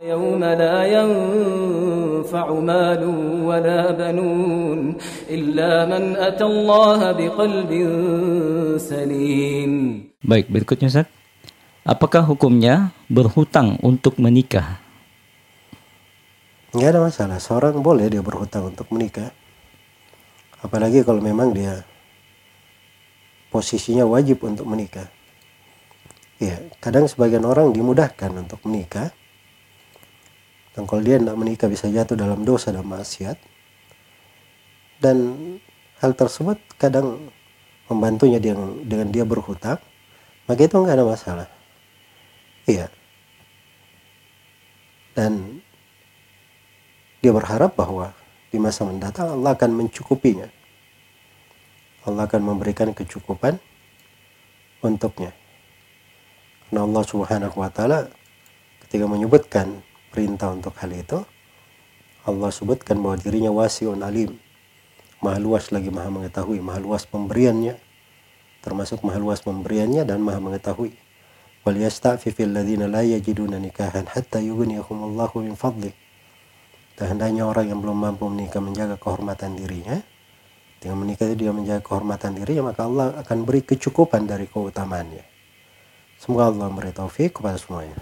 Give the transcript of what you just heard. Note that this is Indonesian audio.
يوم لا ينفع مال ولا بنون إلا من أتى الله بقلب سليم Baik, berikutnya Ustaz. Apakah hukumnya berhutang untuk menikah? nggak ada masalah seorang boleh dia berhutang untuk menikah apalagi kalau memang dia posisinya wajib untuk menikah ya kadang sebagian orang dimudahkan untuk menikah dan kalau dia tidak menikah bisa jatuh dalam dosa dan maksiat dan hal tersebut kadang membantunya dia dengan dia berhutang maka itu nggak ada masalah iya dan dia berharap bahwa di masa mendatang Allah akan mencukupinya. Allah akan memberikan kecukupan untuknya. Karena Allah Subhanahu wa taala ketika menyebutkan perintah untuk hal itu, Allah sebutkan bahwa dirinya wasiun alim. Maha luas lagi maha mengetahui, maha luas pemberiannya, termasuk maha luas pemberiannya dan maha mengetahui. Wal yasta'fifil ladzina la yajiduna nikahan hatta yughniyahumullahu min fadlih dan hendaknya orang yang belum mampu menikah menjaga kehormatan dirinya. Dengan menikah itu dia menjaga kehormatan dirinya, maka Allah akan beri kecukupan dari keutamaannya. Semoga Allah memberi taufik kepada semuanya.